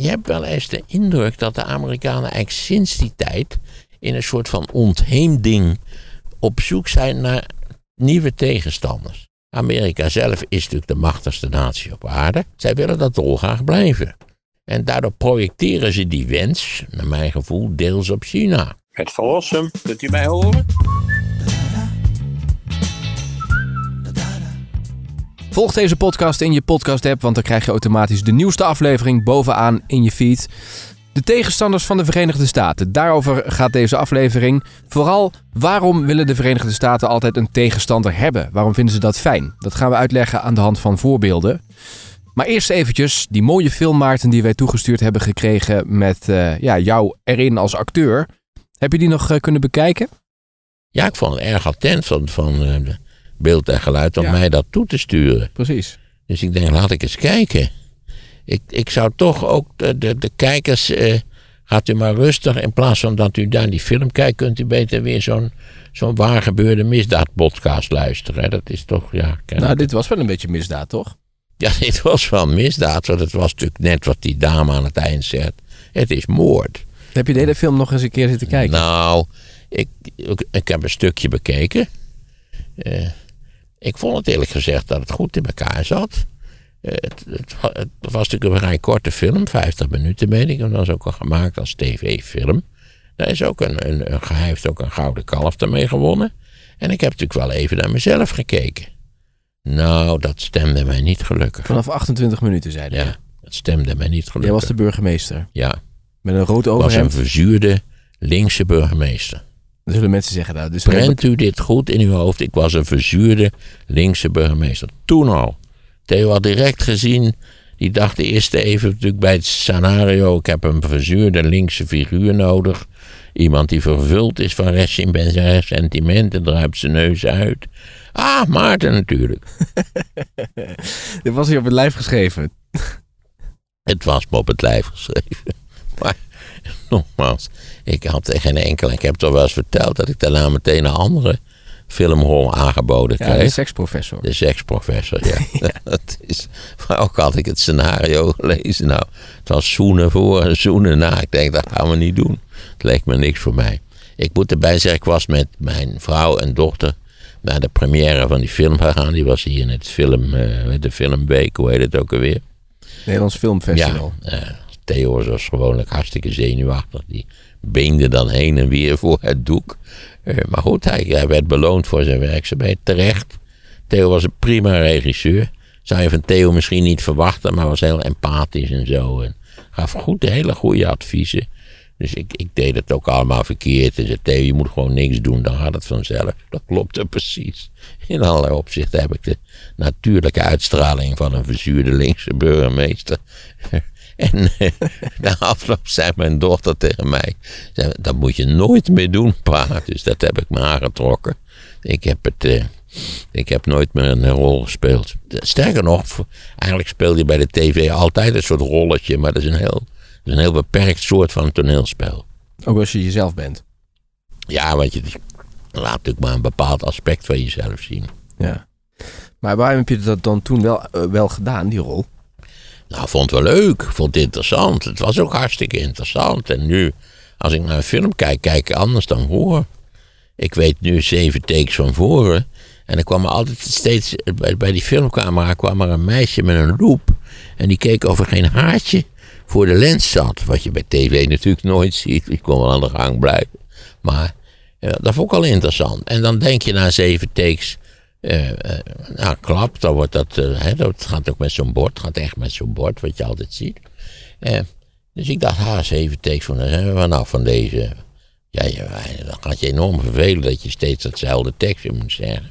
je hebt wel eens de indruk dat de Amerikanen eigenlijk sinds die tijd in een soort van ontheemding op zoek zijn naar nieuwe tegenstanders. Amerika zelf is natuurlijk de machtigste natie op aarde. Zij willen dat dolgraag blijven. En daardoor projecteren ze die wens, naar mijn gevoel, deels op China. Het verlossen, kunt u mij horen? Volg deze podcast in je podcast-app, want dan krijg je automatisch de nieuwste aflevering bovenaan in je feed. De tegenstanders van de Verenigde Staten. Daarover gaat deze aflevering. Vooral waarom willen de Verenigde Staten altijd een tegenstander hebben? Waarom vinden ze dat fijn? Dat gaan we uitleggen aan de hand van voorbeelden. Maar eerst eventjes die mooie film, Maarten, die wij toegestuurd hebben gekregen met uh, ja, jou erin als acteur. Heb je die nog uh, kunnen bekijken? Ja, ik vond het erg attent van, van uh, beeld en geluid om ja. mij dat toe te sturen. Precies. Dus ik denk, laat ik eens kijken. Ik, ik zou toch ook de, de, de kijkers. Uh, gaat u maar rustig. In plaats van dat u naar die film kijkt, kunt u beter weer zo'n zo'n waar gebeurde misdaadpodcast luisteren. Hè? Dat is toch, ja. Nou, dit was wel een beetje misdaad, toch? Ja, dit was wel misdaad. Want het was natuurlijk net wat die dame aan het eind zegt. Het is moord. Heb je de hele film nog eens een keer zitten kijken? Nou, ik, ik, ik heb een stukje bekeken. Uh, ik vond het eerlijk gezegd dat het goed in elkaar zat. Uh, het, het, het, was natuurlijk een vrij korte film, 50 minuten meen ik. En dat was ook al gemaakt als tv-film. Daar is ook een, een, een, hij heeft ook een gouden kalf ermee gewonnen. En ik heb natuurlijk wel even naar mezelf gekeken. Nou, dat stemde mij niet gelukkig. Vanaf 28 minuten, zei hij. Ja, dat stemde mij niet gelukkig. Jij was de burgemeester. Ja. Met een rood overhemd. was een verzuurde linkse burgemeester. Dan zullen mensen zeggen... Nou, dus Prent u dit goed in uw hoofd. Ik was een verzuurde linkse burgemeester. Toen al. Theo had direct gezien... Die dacht eerst even natuurlijk bij het scenario... ik heb een verzuurde linkse figuur nodig. Iemand die vervuld is van ressentimenten... druipt zijn neus uit. Ah, Maarten natuurlijk. Dit was hij op het lijf geschreven. Het was me op het lijf geschreven. Nogmaals, ik had tegen geen enkele. Ik heb toch wel eens verteld dat ik daarna meteen een andere filmrol aangeboden ja, kreeg. De seksprofessor. De seksprofessor, ja. ja. dat is, maar ook had ik het scenario gelezen. Nou, het was zoenen voor en zoenen na. Ik denk, dat gaan we niet doen. Het leek me niks voor mij. Ik moet erbij zeggen, ik was met mijn vrouw en dochter naar de première van die film gegaan. Die was hier in het film, uh, de filmweek, hoe heet het ook alweer? Nederlands Filmfestival. Ja, uh, Theo was gewoonlijk hartstikke zenuwachtig. Die beende dan heen en weer voor het doek. Uh, maar goed, hij, hij, werd beloond voor zijn werkzaamheid terecht. Theo was een prima regisseur. Zou je van Theo misschien niet verwachten, maar was heel empathisch en zo. En gaf goed, hele goede adviezen. Dus ik, ik deed het ook allemaal verkeerd. En zei, Theo, je moet gewoon niks doen, dan gaat het vanzelf. Dat klopte precies. In allerlei opzichten heb ik de natuurlijke uitstraling van een verzuurde linkse burgemeester. En eh, na afloop zei mijn dochter tegen mij: Dat moet je nooit meer doen, pa. Dus dat heb ik me aangetrokken. Ik heb het. Uh, ik heb nooit meer een rol gespeeld. Sterker nog, eigenlijk speel je bij de tv altijd een soort rolletje, maar dat is een heel, is een heel beperkt soort van toneelspel. Ook als je jezelf bent. Ja, want je laat natuurlijk maar een bepaald aspect van jezelf zien. Ja. Maar waarom heb je dat dan toen wel, uh, wel gedaan, die rol? Nou, vond het wel leuk. Vond het interessant. Het was ook hartstikke interessant. En nu, als ik naar een film kijk, kijk ik anders dan voor. Ik weet nu zeven takes van voren. En er kwam er altijd steeds, bij, die filmcamera kwam er een meisje met een loop. En die keek of er geen haartje voor de lens zat. Wat je bij tv natuurlijk nooit ziet. Die kon wel aan de gang blijven. Maar ja, dat vond ik al interessant. En dan denk je na zeven takes. Uh, uh, nou, klap, dan wordt dat, uh, hè, dat gaat ook met zo'n bord, gaat echt met zo'n bord, wat je altijd ziet. dus ik dacht, ha, zeven takes van, dan zijn we vanaf van deze. Ja, ja, dan gaat je enorm vervelen dat je steeds hetzelfde tekstje moet zeggen.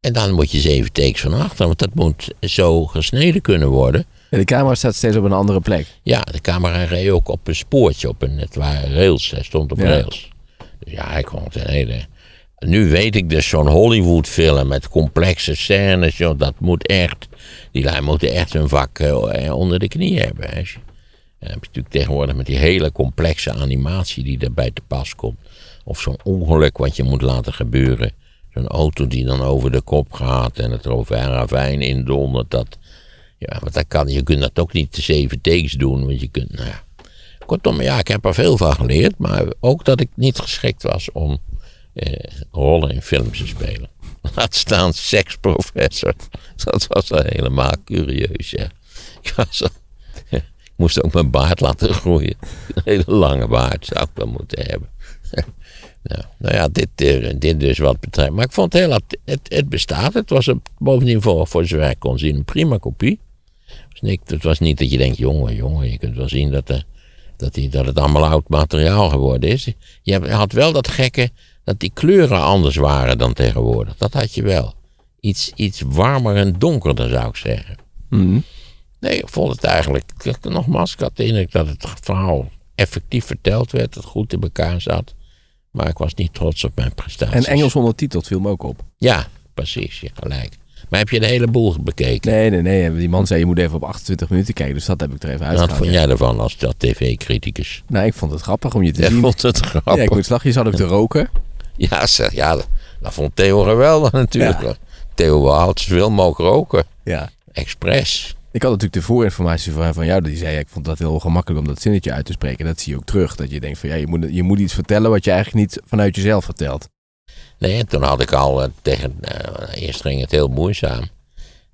En dan moet je zeven takes van achter, want dat moet zo gesneden kunnen worden. En de camera staat steeds op een andere plek. Ja, de camera reed ook op een spoortje, op een, het waren rails, hij stond op ja. rails. Dus ja, ik vond het een hele... Nu weet ik dus zo'n Hollywood film met complexe scènes, joh, dat moet echt, die lui moeten echt hun vak uh, onder de knie hebben. Dan heb je natuurlijk tegenwoordig met die hele complexe animatie die erbij te pas komt. Of zo'n ongeluk wat je moet laten gebeuren. Zo'n auto die dan over de kop gaat en het ravijn indondert. Dat, Ja, want dat kan, je kunt dat ook niet de zeven takes doen, want je kunt, nou ja. Kortom, ja, ik heb er veel van geleerd, maar ook dat ik niet geschikt was om eh, rollen in films te spelen. Laat staan seksprofessor. Dat was wel helemaal curieus, ja. Ik, al- moest ook mijn baard laten groeien. Een hele lange baard zou ik wel moeten hebben. Nou, nou ja, dit, eh, dit dus wat betreft. Maar ik vond het heel, het, het bestaat. Het was een, bovendien voor, voor zover ik kon zien een prima kopie. Dus het was niet dat je denkt, jongen, jongen, je kunt wel zien dat, de, dat, die, dat het allemaal oud materiaal geworden is. Je had wel dat gekke, dat die kleuren anders waren dan tegenwoordig. Dat had je wel. Iets, iets warmer en donkerder zou ik zeggen. Mhm. Nee, ik vond het eigenlijk, ik- nogmaals, ik had de indruk dat het verhaal effectief verteld werd, het goed in elkaar zat. Maar ik was niet trots op mijn prestaties. En Engels ondertiteld viel me ook op. Ja, precies, je gelijk. Maar heb je de hele boel bekeken? Nee, nee, nee. Die man zei je moet even op 28 minuten kijken. Dus dat heb ik er even Wat uitgehaald. vond ja. jij ervan als dat tv-criticus? Nou, ik vond het grappig om je te Jij zien. vond het grappig? Ja, ik moet. Je zat ook te roken. Ja, zeg, ja dat, vond Theo geweldig natuurlijk. Ja. Theo altijd zoveel mogelijk roken. Ja. Expres. Ik had natuurlijk de voorinformatie van, van jou. Die zei, ja, ik vond dat heel gemakkelijk om dat zinnetje uit te spreken. Dat zie je ook terug. Dat je denkt van, ja, je moet, je moet iets vertellen wat je eigenlijk niet vanuit jezelf vertelt. Nee, en toen had ik al eh, tegen... eh, eerst ging het heel moeizaam.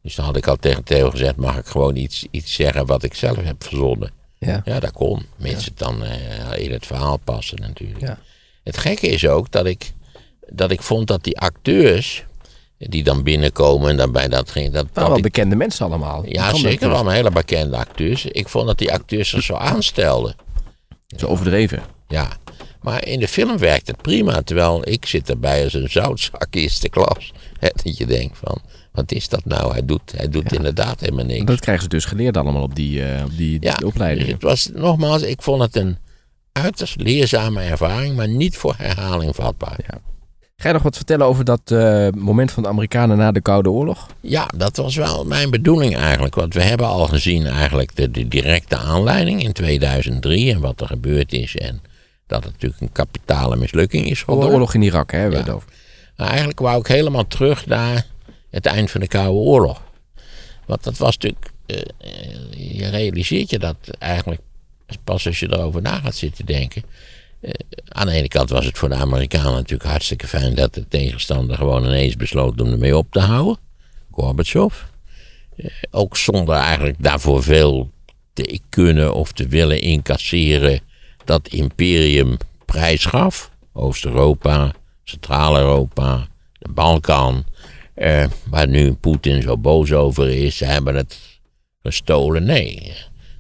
Dus toen had ik al tegen Theo gezegd... mag ik gewoon iets, iets zeggen wat ik zelf heb verzonnen? Ja. Ja, dat kon. Mits het dan eh, in het verhaal passen natuurlijk. Ja. Het gekke is ook dat ik, dat ik vond dat die acteurs... die dan binnenkomen en dan bij dat ging... Dat, dat wel bekende mensen allemaal. Ja, zeker wel hele bekende acteurs. Ik vond dat die acteurs zich zo aanstelden. Zo overdreven. Ja, maar in de film werkt het prima. Terwijl ik zit erbij als een zoutzak eerste klas. Dat je denkt van, wat is dat nou? Hij doet, hij doet inderdaad helemaal niks. Dat krijgen ze dus geleerd allemaal op die, eh, op die, ja, die opleiding. dus het was, nogmaals, ik vond het een uiterst leerzame ervaring, maar niet voor herhaling vatbaar. Ga je nog wat vertellen over dat eh, moment van de Amerikanen na de Koude Oorlog? Ja, dat was wel mijn bedoeling eigenlijk. Want we hebben al gezien eigenlijk de, de directe aanleiding in 2003 en wat er gebeurd is. En dat het natuurlijk een kapitale mislukking is Van de geworden. oorlog in Irak, hè? hebben we Ja. het over. Maar eigenlijk wou ik helemaal terug naar het eind van de Koude Oorlog. Want dat was natuurlijk. eh, eh, je realiseert je dat eigenlijk pas als je erover na gaat zitten denken. Eh, aan de ene kant was het voor de Amerikanen natuurlijk hartstikke fijn dat de tegenstander gewoon ineens besloot om ermee op te houden. Gorbachev. Eh, ook zonder eigenlijk daarvoor veel te kunnen of te willen incasseren dat imperium prijs gaf. Oost-Europa, Centraal-Europa, de Balkan. eh, waar nu Poetin zo boos over is. Ze hebben het gestolen. Nee,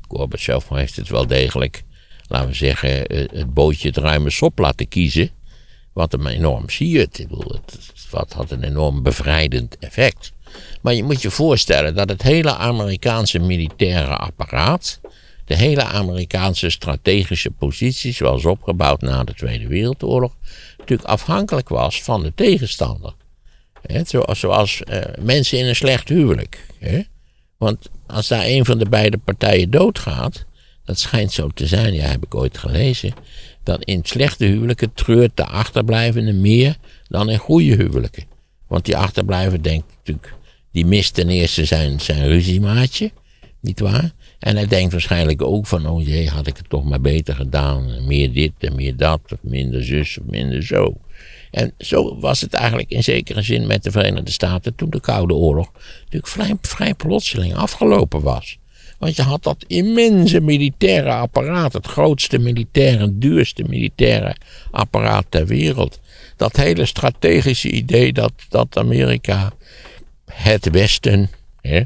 Gorbachev heeft het wel degelijk, laten we zeggen, eh, het bootje het ruime sop laten kiezen. Wat hem enorm siert. Ik bedoel, het, wat had een enorm bevrijdend effect. Maar je moet je voorstellen dat het hele Amerikaanse militaire apparaat, de hele Amerikaanse strategische positie, zoals opgebouwd na de Tweede Wereldoorlog, natuurlijk afhankelijk was van de tegenstander. Zoals zoals eh, mensen in een slecht huwelijk. Hè? Want als daar een van de beide partijen doodgaat, dat schijnt zo te zijn, ja, heb ik ooit gelezen, dan in slechte huwelijken treurt de achterblijvende meer dan in goede huwelijken. Want die achterblijver denkt natuurlijk, die mist ten eerste zijn, zijn ruziemaatje, nietwaar? En hij denkt waarschijnlijk ook van, oh jee, had ik het toch maar beter gedaan. Meer dit en meer dat, of minder zus of minder zo. En zo was het eigenlijk in zekere zin met de Verenigde Staten toen de Koude Oorlog natuurlijk vrij, vrij plotseling afgelopen was. Want je had dat immense militaire apparaat, het grootste militaire, duurste militaire apparaat ter wereld. Dat hele strategische idee dat, dat Amerika het Westen, hè,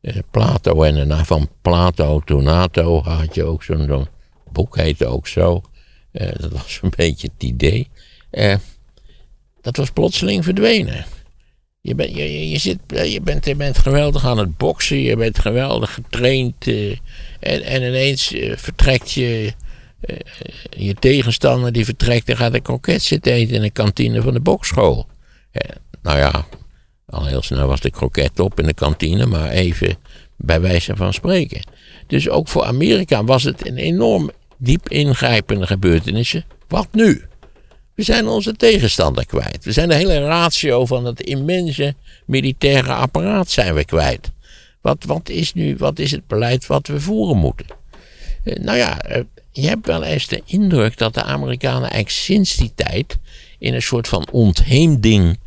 eh, Plato en daarna van Plato to NATO had je ook zo'n boek, heette ook zo. Eh, dat was een beetje het idee. Eh, dat was plotseling verdwenen. Je, bent je, je, zit, eh, je, bent, je bent geweldig aan het boksen, je bent geweldig getraind. eh, en, en ineens eh, vertrekt je, je tegenstander, die vertrekt en gaat een kroket zitten eten in de kantine van de bokschool. Nou ja, al heel snel was de kroket op in de kantine, maar even bij wijze van spreken. Dus ook voor Amerika was het een enorm diep ingrijpende gebeurtenissen. Wat nu? We zijn onze tegenstander kwijt. We zijn de hele ratio van het immense militaire apparaat zijn we kwijt. Wat, wat, is nu, wat is het beleid wat we voeren moeten? Eh, nou ja, eh, je hebt wel eens de indruk dat de Amerikanen eigenlijk sinds die tijd in een soort van ontheemding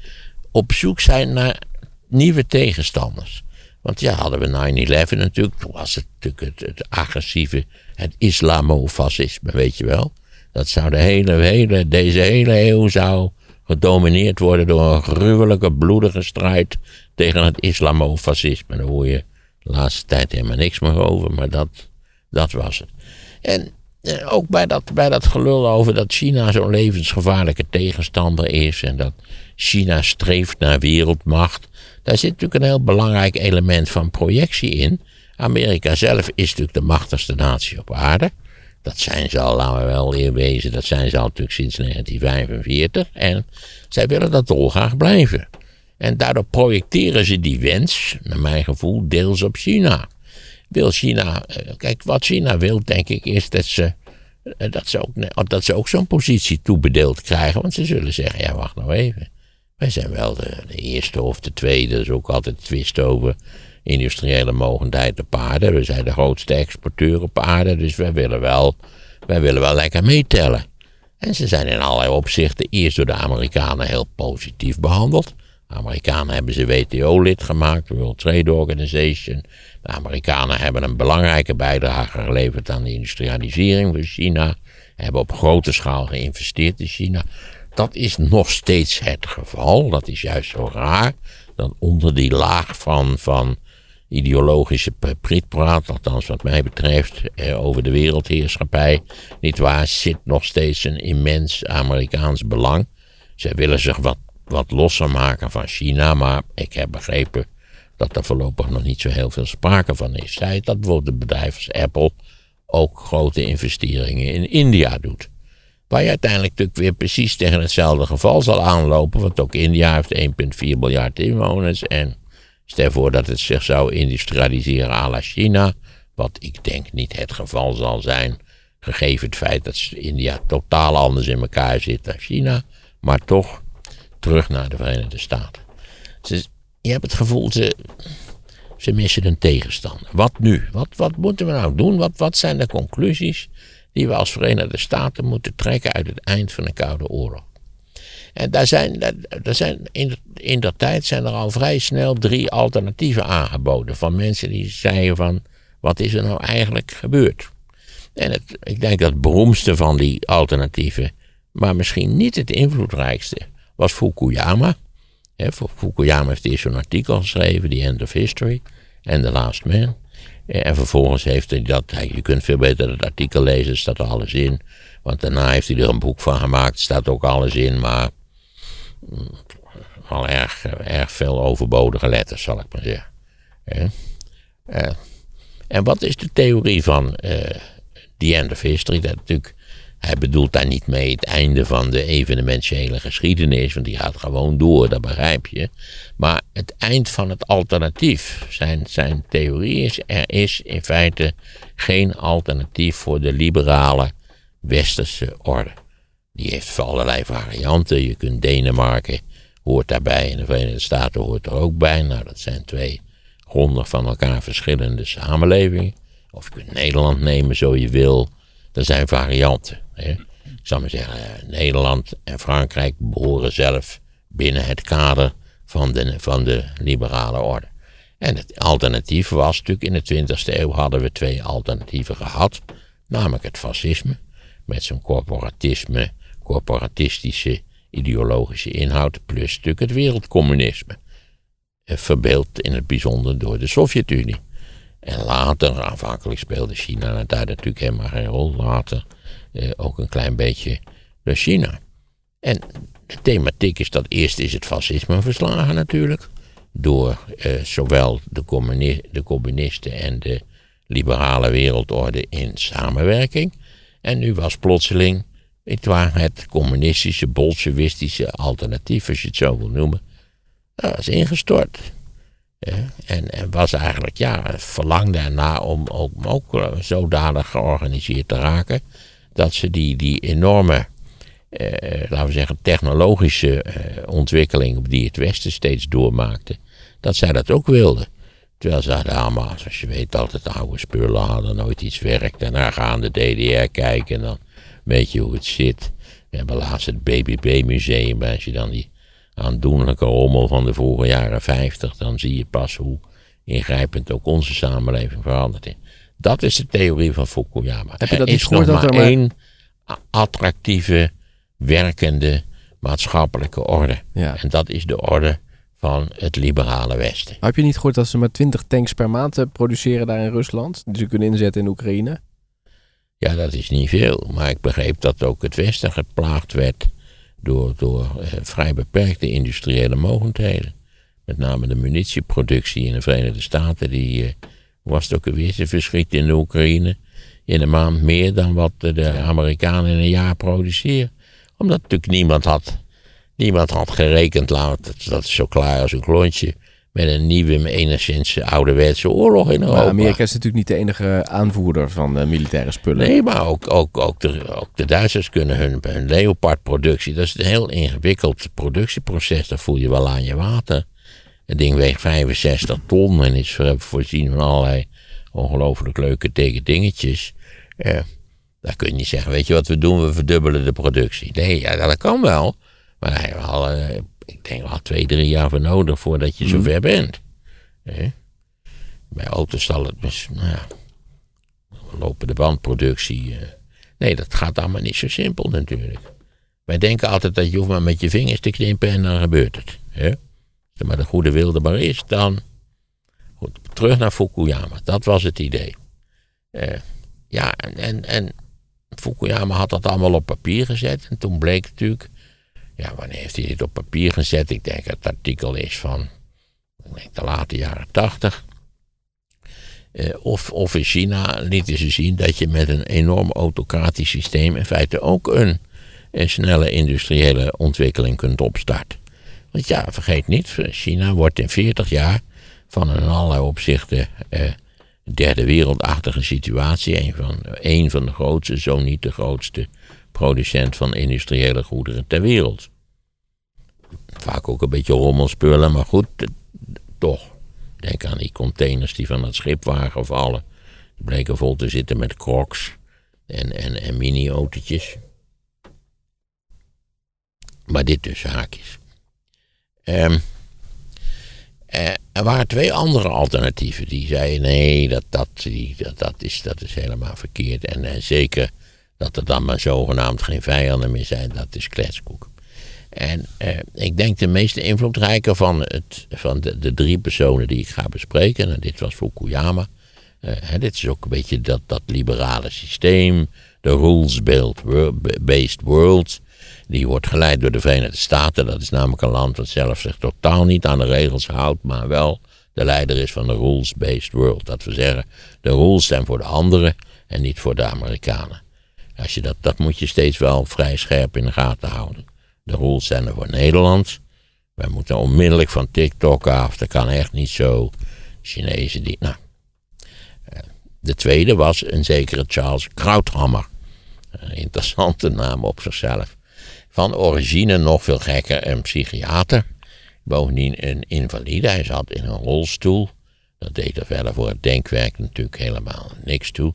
op zoek zijn naar nieuwe tegenstanders. Want ja, hadden we 9-11 natuurlijk, toen was het natuurlijk het, het agressieve, het islamofascisme, weet je wel. Dat zou de hele, hele, deze hele eeuw zou gedomineerd worden door een gruwelijke, bloedige strijd tegen het islamofascisme. Daar hoor je de laatste tijd helemaal niks meer over, maar dat, dat was het. En eh, ook bij dat, bij dat gelul over dat China zo'n levensgevaarlijke tegenstander is en dat China streeft naar wereldmacht. Daar zit natuurlijk een heel belangrijk element van projectie in. Amerika zelf is natuurlijk de machtigste natie op aarde. Dat zijn ze al, laten we wel eerwezen, dat zijn ze al natuurlijk sinds 1945. En zij willen dat dolgraag blijven. En daardoor projecteren ze die wens, naar mijn gevoel, deels op China. Wil China, eh, kijk, wat China wil, denk ik, is dat ze, eh, dat ze ook, dat ze ook zo'n positie toebedeeld krijgen. Want ze zullen zeggen, ja, wacht nou even. Wij zijn wel de, de eerste of de tweede, er is ook altijd twist over industriële mogendheid op aarde. We zijn de grootste exporteur op aarde, dus wij willen wel, wij willen wel lekker meetellen. En ze zijn in allerlei opzichten eerst door de Amerikanen heel positief behandeld. De Amerikanen hebben ze WTO-lid gemaakt, de World Trade Organization. De Amerikanen hebben een belangrijke bijdrage geleverd aan de industrialisering van China. Hebben op grote schaal geïnvesteerd in China. Dat is nog steeds het geval. Dat is juist zo raar. Dat onder die laag van, van ideologische pritpraat, althans wat mij betreft, eh, over de wereldheerschappij, niet waar, zit nog steeds een immens Amerikaans belang. Zij willen zich wat, wat losser maken van China, maar ik heb begrepen dat er voorlopig nog niet zo heel veel sprake van is. Zij dat bijvoorbeeld een bedrijf als Apple ook grote investeringen in India doet. Waar je uiteindelijk natuurlijk weer precies tegen hetzelfde geval zal aanlopen, want ook India heeft 1,4 miljard inwoners en Stel voor dat het zich zou industrialiseren à la China, wat ik denk niet het geval zal zijn, gegeven het feit dat India totaal anders in elkaar zit dan China, maar toch terug naar de Verenigde Staten. Je hebt het gevoel, ze, ze missen een tegenstander. Wat nu? Wat, wat moeten we nou doen? Wat, wat zijn de conclusies die we als Verenigde Staten moeten trekken uit het eind van de Koude Oorlog? En daar zijn, zijn in, in dat tijd zijn er al vrij snel drie alternatieven aangeboden. Van mensen die zeiden van, wat is er nou eigenlijk gebeurd? En het, ik denk dat het beroemdste van die alternatieven, maar misschien niet het invloedrijkste, was Fukuyama. He, Fukuyama heeft eerst een artikel geschreven, The End of History en The Last Man. En vervolgens heeft hij dat, je kunt veel beter het artikel lezen, staat er alles in. Want daarna heeft hij er een boek van gemaakt, staat ook alles in, maar al erg, erg veel overbodige letters, zal ik maar zeggen. Uh, en wat is de theorie van uh, The End of History? Dat natuurlijk, hij bedoelt daar niet mee het einde van de evenementiële geschiedenis, want die gaat gewoon door, dat begrijp je. Maar het eind van het alternatief. Zijn, zijn theorie is, er is in feite geen alternatief voor de liberale westerse orde. Die heeft allerlei varianten. Je kunt Denemarken, hoort daarbij, en de Verenigde Staten hoort er ook bij. Nou, dat zijn twee grondig van elkaar verschillende samenlevingen. Of je kunt Nederland nemen, zo je wil. Er zijn varianten. Hè. Ik zou maar zeggen, eh, Nederland en Frankrijk behoren zelf binnen het kader van de, van de liberale orde. En het alternatief was natuurlijk, in de 20e eeuw hadden we twee alternatieven gehad. Namelijk het fascisme, met zijn corporatisme, corporatistische ideologische inhoud, plus natuurlijk het wereldcommunisme. Verbeeld in het bijzonder door de Sovjet-Unie. En later, aanvankelijk speelde China daar natuurlijk helemaal geen rol. Later eh, ook een klein beetje door China. En de thematiek is dat eerst is het fascisme verslagen natuurlijk. Door eh, zowel de communisten en de liberale wereldorde in samenwerking. En nu was plotseling het waar het communistische, bolsjewistische alternatief, als je het zo wil noemen, dat is ingestort. en, en was eigenlijk, ja, verlangde erna om ook, ook eh, zodanig georganiseerd te raken, dat ze die, die enorme, eh, laten we zeggen, technologische eh, ontwikkeling die het Westen steeds doormaakte, dat zij dat ook wilden. Terwijl ze hadden allemaal, zoals je weet, altijd oude spullen hadden, nooit iets werkt. En dan gaan de DDR kijken en dan weet je hoe het zit. We hebben laatst het BBB-museum. Als je dan die aandoenlijke rommel van de vorige jaren 50, dan zie je pas hoe ingrijpend ook onze samenleving veranderd is. Dat is de theorie van Fukuyama. Heb je dat er niet is nog gehoord dat maar er maar- één attractieve, werkende maatschappelijke orde. Ja. En dat is de orde van het liberale Westen. Heb je niet gehoord dat ze maar 20 tanks per maand eh, produceren daar in Rusland? Die ze kunnen inzetten in Oekraïne? Ja, dat is niet veel. Maar ik begreep dat ook het Westen geplaagd werd door, door eh, vrij beperkte industriële mogendheden. Met name de munitieproductie in de Verenigde Staten. Die eh, was het ook alweer. Ze verschiet in de Oekraïne in een maand meer dan wat de Amerikanen in een jaar produceren. Omdat natuurlijk niemand had, niemand had gerekend, laat, dat is zo klaar als een klontje, met een nieuwe, enigszins ouderwetse oorlog in Europa. Maar Amerika is natuurlijk niet de enige aanvoerder van eh, militaire spullen. Nee, maar ook, ook, ook, de, ook de Duitsers kunnen hun, hun Leopard-productie. Dat is een heel ingewikkeld productieproces. Dat voel je wel aan je water. Het ding weegt 65 ton en is voor- voorzien van allerlei ongelooflijk leuke dikke dingetjes. Eh, daar kun je niet zeggen, weet je wat we doen? We verdubbelen de productie. Nee, ja, dat kan wel. Maar daar hebben we al, ik denk wel twee, drie jaar voor nodig voordat je zover bent. Eh? Bij auto's zal het, dus, nou ja, lopende bandproductie. eh. Nee, dat gaat allemaal niet zo simpel natuurlijk. Wij denken altijd dat je hoeft maar met je vingers te knippen en dan gebeurt het. Hè? Als er maar de goede wilde maar is, dan... Goed, terug naar Fukuyama. Dat was het idee. Eh, ja, en, en, en Fukuyama had dat allemaal op papier gezet. En toen bleek natuurlijk... Ja, wanneer heeft hij dit op papier gezet? Ik denk dat het artikel is van... De late jaren tachtig. Eh, of, of in China lieten ze zien dat je met een enorm autocratisch systeem in feite ook een, een snelle industriële ontwikkeling kunt opstarten. Want ja, vergeet niet, China wordt in 40 jaar van een allerlei opzichten eh, derde wereldachtige situatie, een van, een van de grootste, zo niet de grootste producent van industriële goederen ter wereld. Vaak ook een beetje rommelspullen, maar goed, toch. Denk aan die containers die van het schip waren gevallen. Die bleken vol te zitten met crocs en, en, en mini-autootjes. Maar dit tussen haakjes. Ehm, eh, er waren twee andere alternatieven. Die zeiden: nee, dat, dat, die, dat, dat, is, dat is helemaal verkeerd. En, en zeker dat er dan maar zogenaamd geen vijanden meer zijn, dat is kletskoek. En eh, ik denk de meest invloedrijke van, het, van de, drie personen die ik ga bespreken, en dit was Fukuyama. eh, dit is ook een beetje dat, dat liberale systeem, de rules-based world. Die wordt geleid door de Verenigde Staten. Dat is namelijk een land dat zelf zich totaal niet aan de regels houdt, maar wel de leider is van de rules-based world. Dat we zeggen, de rules zijn voor de anderen en niet voor de Amerikanen. Als je dat, dat moet je steeds wel vrij scherp in de gaten houden. De rules zijn er voor Nederland. Wij moeten onmiddellijk van TikTok af. Dat kan echt niet zo. Chinezen die. Nou. Eh, De tweede was een zekere Charles Krauthammer. Interessante naam op zichzelf. Van origine nog veel gekker, een psychiater. Bovendien een invalide. Hij zat in een rolstoel. Dat deed er verder voor het denkwerk natuurlijk helemaal niks toe.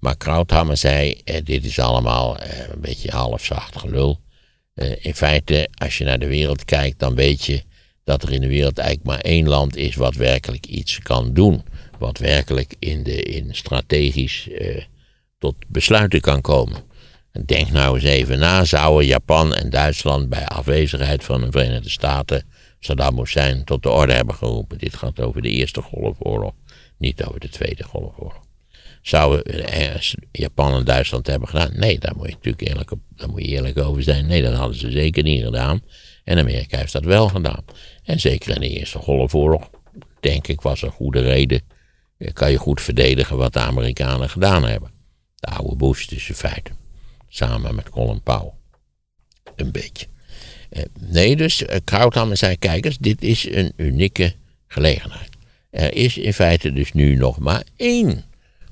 Maar Krauthammer zei: eh, Dit is allemaal eh, een beetje halfzacht gelul. Eh, in feite, als je naar de wereld kijkt, dan weet je dat er in de wereld eigenlijk maar één land is wat werkelijk iets kan doen. Wat werkelijk in, de, in strategisch eh, tot besluiten kan komen. En Denk nou eens even na, zouden Japan en Duitsland bij afwezigheid van de Verenigde Staten Saddam Hussein tot de orde hebben geroepen? Dit gaat over de Eerste Golfoorlog, niet over de Tweede Golfoorlog. Zouden eh, Japan en Duitsland hebben gedaan? Nee, daar moet je natuurlijk eerlijk, op, daar moet je over zijn. Nee, dat hadden ze zeker niet gedaan. En Amerika heeft dat wel gedaan. En zeker in de Eerste Golfoorlog, denk ik, was er goede reden. eh, Kan je goed verdedigen wat de Amerikanen gedaan hebben. De oude Bush dus in feite. Samen met Colin Powell. Een beetje. Eh, nee, dus uh, Krauthammer zei, kijk eens, dit is een unieke gelegenheid. Er is in feite dus nu nog maar één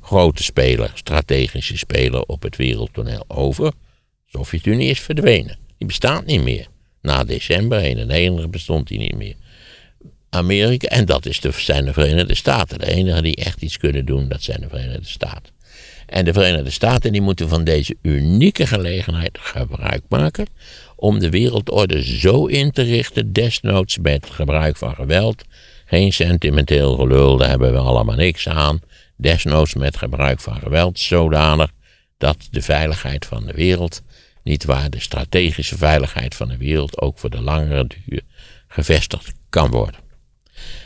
grote speler, strategische speler op het wereldtoneel over. De Sovjet-Unie is verdwenen. Die bestaat niet meer. Na december 91 bestond die niet meer. Amerika, en dat is de, zijn de Verenigde Staten. De enige die echt iets kunnen doen, dat zijn de Verenigde Staten. En de Verenigde Staten die moeten van deze unieke gelegenheid gebruik maken om de wereldorde zo in te richten, desnoods met gebruik van geweld. Geen sentimenteel gelul, daar hebben we allemaal niks aan. Desnoods met gebruik van geweld, zodanig dat de veiligheid van de wereld, niet waar de strategische veiligheid van de wereld ook voor de langere duur gevestigd kan worden.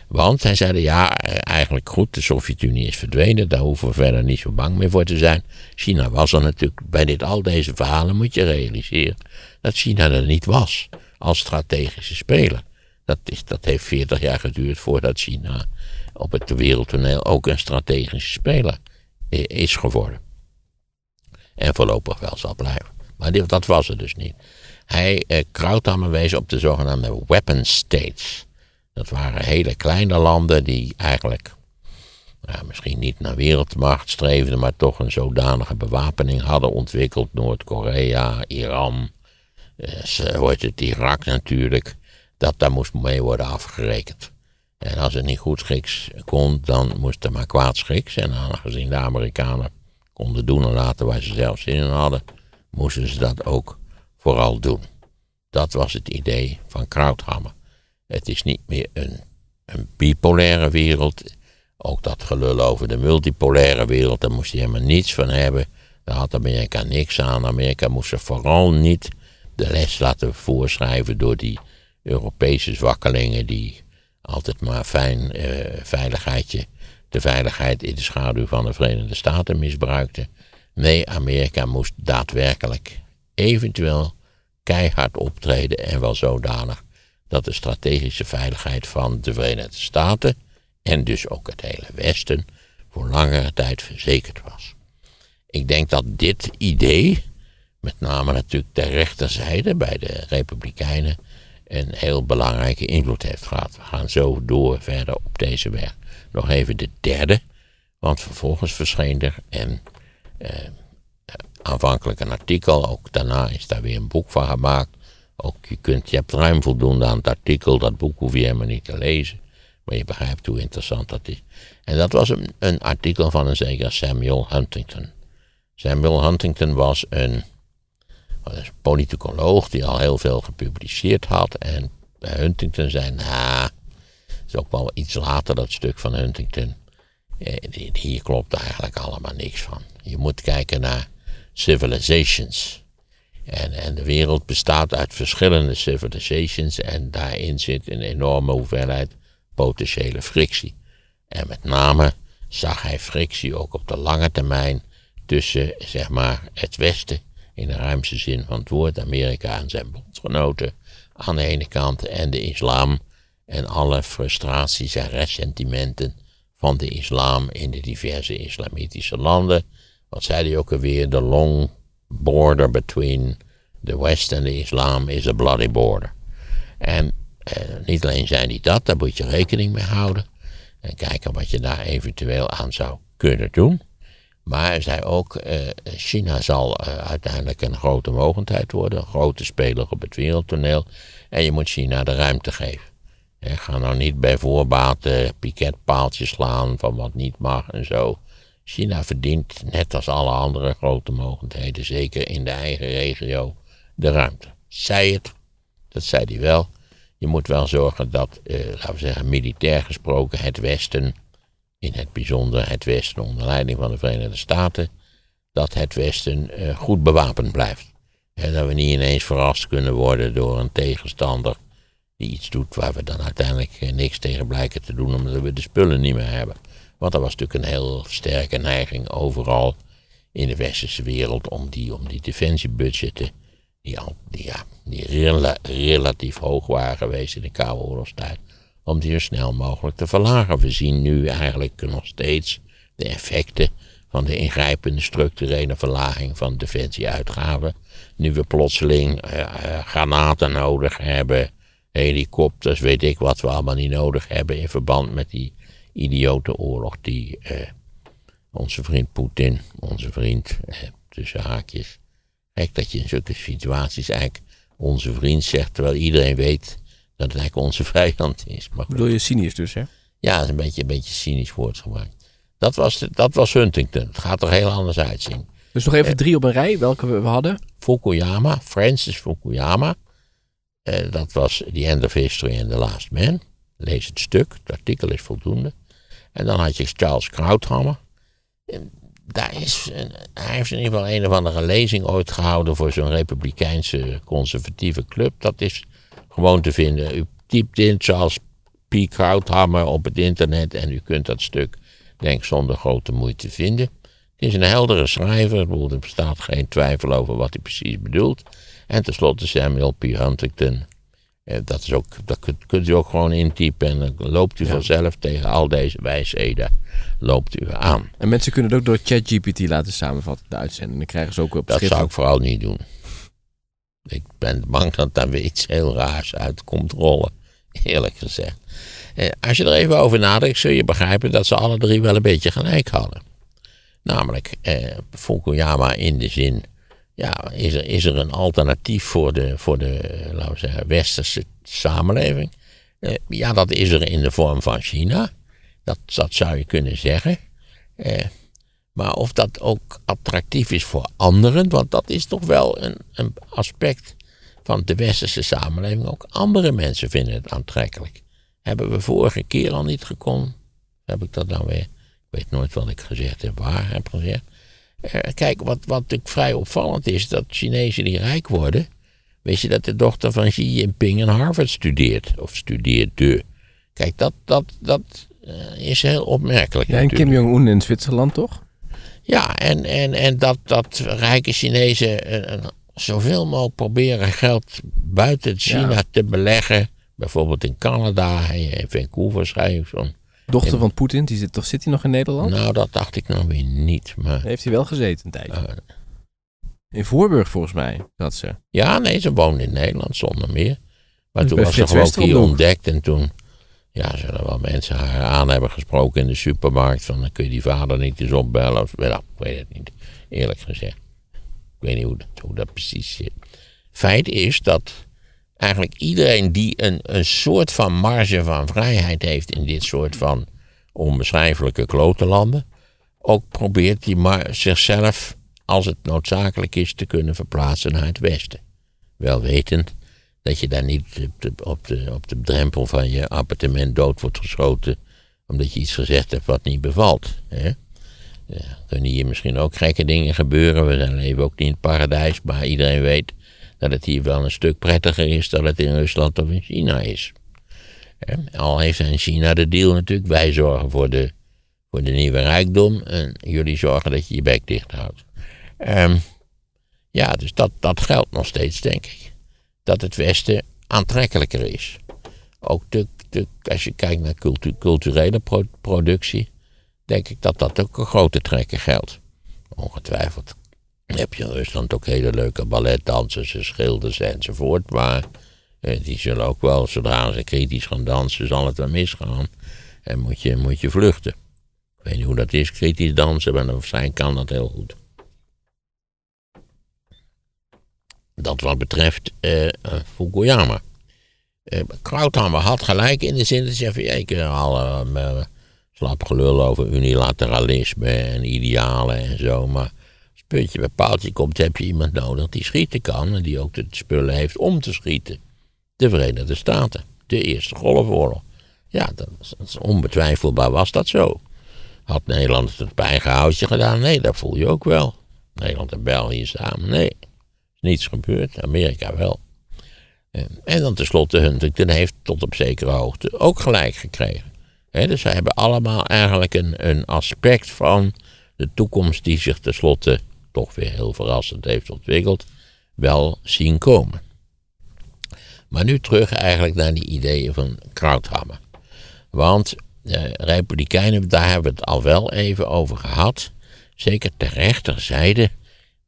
Want hij zeiden, ja, eigenlijk goed, de Sovjet-Unie is verdwenen, daar hoeven we verder niet zo bang meer voor te zijn. China was er natuurlijk, bij dit, al deze verhalen moet je realiseren dat China er niet was als strategische speler. Dat, is, dat heeft 40 jaar geduurd voordat China op het wereldtoneel ook een strategische speler is geworden. En voorlopig wel zal blijven. Maar dat was het dus niet. Hij, eh, Krauthammer wees op de zogenaamde weapon states. Dat waren hele kleine landen die eigenlijk nou, misschien niet naar wereldmacht streefden, maar toch een zodanige bewapening hadden ontwikkeld. Noord-Korea, Iran, eh, heet het, Irak natuurlijk. Dat daar moest mee worden afgerekend. En als het niet goed schiks kon, dan moest er maar kwaad schiks. En aangezien de Amerikanen konden doen en laten waar ze zelf zin in hadden, moesten ze dat ook vooral doen. Dat was het idee van Krauthammer. Het is niet meer een, een bipolaire wereld. Ook dat gelul over de multipolaire wereld, daar moest je helemaal niets van hebben. Daar had Amerika niks aan. Amerika moest er vooral niet de les laten voorschrijven door die Europese zwakkelingen die altijd maar fijn eh, veiligheidje, de veiligheid in de schaduw van de Verenigde Staten misbruikten. Nee, Amerika moest daadwerkelijk eventueel keihard optreden en wel zodanig dat de strategische veiligheid van de Verenigde Staten en dus ook het hele Westen voor langere tijd verzekerd was. Ik denk dat dit idee, met name natuurlijk ter rechterzijde bij de Republikeinen, een heel belangrijke invloed heeft gehad. We gaan zo door verder op deze weg. Nog even de derde, want vervolgens verscheen er een eh, aanvankelijk een artikel, ook daarna is daar weer een boek van gemaakt. Ook je, kunt, je hebt ruim voldoende aan het artikel, dat boek hoef je helemaal niet te lezen. Maar je begrijpt hoe interessant dat is. En dat was een, een artikel van een zeker Samuel Huntington. Samuel Huntington was een, was een politicoloog die al heel veel gepubliceerd had. En bij Huntington zei, nou, is ook wel iets later dat stuk van Huntington. Eh, hier klopt eigenlijk allemaal niks van. Je moet kijken naar civilizations. En, en de wereld bestaat uit verschillende civilizations en daarin zit een enorme hoeveelheid potentiële frictie. En met name zag hij frictie ook op de lange termijn tussen zeg maar, het Westen, in de ruimste zin van het woord, Amerika en zijn bondgenoten aan de ene kant en de islam en alle frustraties en ressentimenten van de islam in de diverse islamitische landen. Wat zei hij ook alweer? De long border between the West and the Islam is a bloody border. En eh, niet alleen zijn die dat, daar moet je rekening mee houden. En kijken wat je daar eventueel aan zou kunnen doen. Maar hij zei ook, eh, China zal eh, uiteindelijk een grote mogendheid worden, een grote speler op het wereldtoneel. En je moet China de ruimte geven. En ga nou niet bij voorbaat uh, piketpaaltjes slaan van wat niet mag en zo. China verdient, net als alle andere grote mogendheden, zeker in de eigen regio, de ruimte. Zij het, dat zei hij wel. Je moet wel zorgen dat, laten we zeggen, militair gesproken, het Westen, in het bijzonder het Westen onder leiding van de Verenigde Staten, dat het Westen eh, goed bewapend blijft. En dat we niet ineens verrast kunnen worden door een tegenstander die iets doet waar we dan uiteindelijk eh, niks tegen blijken te doen, omdat we de spullen niet meer hebben. Want er was natuurlijk een heel sterke neiging overal in de westerse wereld om die, om die defensiebudgetten, die, al, die, ja, die relatief hoog waren geweest in de Koude Oorlogstijd, om die zo snel mogelijk te verlagen. We zien nu eigenlijk nog steeds de effecten van de ingrijpende structurele verlaging van defensieuitgaven. Nu we plotseling uh, uh, granaten nodig hebben, helikopters, weet ik wat we allemaal niet nodig hebben in verband met die idiote oorlog die eh, onze vriend Poetin, onze vriend, eh, tussen haakjes, kijk dat je in zulke situaties eigenlijk onze vriend zegt, terwijl iedereen weet Dat het eigenlijk onze vijand is. Maar. Bedoel je cynisch dus, hè? Ja, dat is een beetje, een beetje cynisch woordgebruik. Dat was, de- dat was Huntington. Het gaat er heel anders uitzien. Dus nog even drie op een rij, welke we, we hadden. Fukuyama, Francis Fukuyama. Eh, dat was The End of History and the Last Man. Lees het stuk, het artikel is voldoende. En dan had je Charles Krauthammer. En Daar is een- hij heeft in ieder geval een of andere lezing ooit gehouden voor zo'n republikeinse conservatieve club. Dat is gewoon te vinden. U typt in Charles P. Krauthammer op het internet en u kunt dat stuk, denk ik, zonder grote moeite vinden. Het is een heldere schrijver, er bestaat geen twijfel over wat hij precies bedoelt. En tenslotte Samuel P. Huntington. Eh, Dat, is ook, dat kunt, kunt u ook gewoon intypen en dan loopt u vanzelf tegen al deze wijsheden loopt u aan. En mensen kunnen het ook door ChatGPT laten samenvatten, de uitzending. Dan krijgen ze ook op Dat zou ik vooral niet doen. Ik ben bang dat daar weer iets heel raars uit komt rollen, eerlijk gezegd. Eh, als je er even over nadenkt, zul je begrijpen dat ze alle drie wel een beetje gelijk hadden. Namelijk, eh, Fukuyama in de zin, ja, is er, is er een alternatief voor de, voor de laten we zeggen, westerse samenleving? Eh, ja, dat is er in de vorm van China. Dat, dat zou je kunnen zeggen. Eh, maar of dat ook attractief is voor anderen, want dat is toch wel een, een aspect van de westerse samenleving. Ook andere mensen vinden het aantrekkelijk. Hebben we vorige keer al niet gekomen? Heb ik dat nou weer? Ik weet nooit wat ik gezegd heb, waar heb gezegd. Eh, kijk, wat, wat natuurlijk vrij opvallend is, dat Chinezen die rijk worden. Weet je dat de dochter van Xi Jinping in Harvard studeert? Of studeerde. Kijk, dat, dat, dat eh, is heel opmerkelijk. Ja, en natuurlijk. Kim Jong-un in Zwitserland, toch? Ja, en, en, en dat, dat rijke Chinezen eh, eh, zoveel mogelijk proberen geld buiten China Ja. te beleggen. Bijvoorbeeld in Canada en in Vancouver schrijf zo'n. Dochter van Poetin, die zit, toch, zit hij nog in Nederland? Nou, dat dacht ik nou weer niet. Maar, Heeft hij wel gezeten een tijdje. eh, In Voorburg volgens mij, dat ze. ja, nee, ze woonde in Nederland zonder meer. Maar Dus toen was ze gewoon hier ontdekt. En toen ja, zullen wel mensen haar aan hebben gesproken in de supermarkt. Van, dan kun je die vader niet eens opbellen. Of, ik weet het niet, eerlijk gezegd. Ik weet niet hoe dat, hoe dat precies zit. Feit is dat eigenlijk iedereen die een, een soort van marge van vrijheid heeft in dit soort van onbeschrijfelijke klotenlanden, ook probeert die mar- zichzelf, als het noodzakelijk is, te kunnen verplaatsen naar het westen. Wel wetend dat je daar niet op de, op de, op de drempel van je appartement dood wordt geschoten, omdat je iets gezegd hebt wat niet bevalt. Hè? Ja, kunnen hier misschien ook gekke dingen gebeuren. We leven ook niet in het paradijs, maar iedereen weet dat het hier wel een stuk prettiger is dan het in Rusland of in China is. Al heeft in China de deal natuurlijk, wij zorgen voor de, voor de nieuwe rijkdom en jullie zorgen dat je je bek dicht houdt. Ehm, ja, dus dat, dat geldt nog steeds, denk ik. Dat het Westen aantrekkelijker is. Ook de, de, als je kijkt naar cultu- culturele pro- productie, denk ik dat dat ook een grote trekker geldt. Ongetwijfeld heb je in Rusland ook hele leuke balletdansers en schilders enzovoort. Maar eh, die zullen ook wel, zodra ze kritisch gaan dansen, zal het wel misgaan. En moet je, moet je vluchten. Ik weet niet hoe dat is, kritisch dansen, maar waarschijnlijk kan dat heel goed. Dat wat betreft eh, eh, Fukuyama. Eh Krauthammer had gelijk in de zin dat je ja, ik alle uh, slap gelul over unilateralisme en idealen en zo, maar als puntje bij paaltje komt, heb je iemand nodig die schieten kan en die ook de spullen heeft om te schieten. De Verenigde Staten, de Eerste Golfoorlog. Ja, dat, is- onbetwijfelbaar was dat zo. Had Nederland het houtje gedaan? Nee, dat voel je ook wel. Nederland en België samen? Nee, niets gebeurd. Amerika wel. En, en dan tenslotte Huntington heeft tot op zekere hoogte ook gelijk gekregen. Dus zij hebben allemaal eigenlijk een, een aspect van de toekomst die zich tenslotte toch weer heel verrassend heeft ontwikkeld, wel zien komen. Maar nu terug eigenlijk naar die ideeën van Krauthammer. Want de Republikeinen, daar hebben we het al wel even over gehad. Zeker ter rechterzijde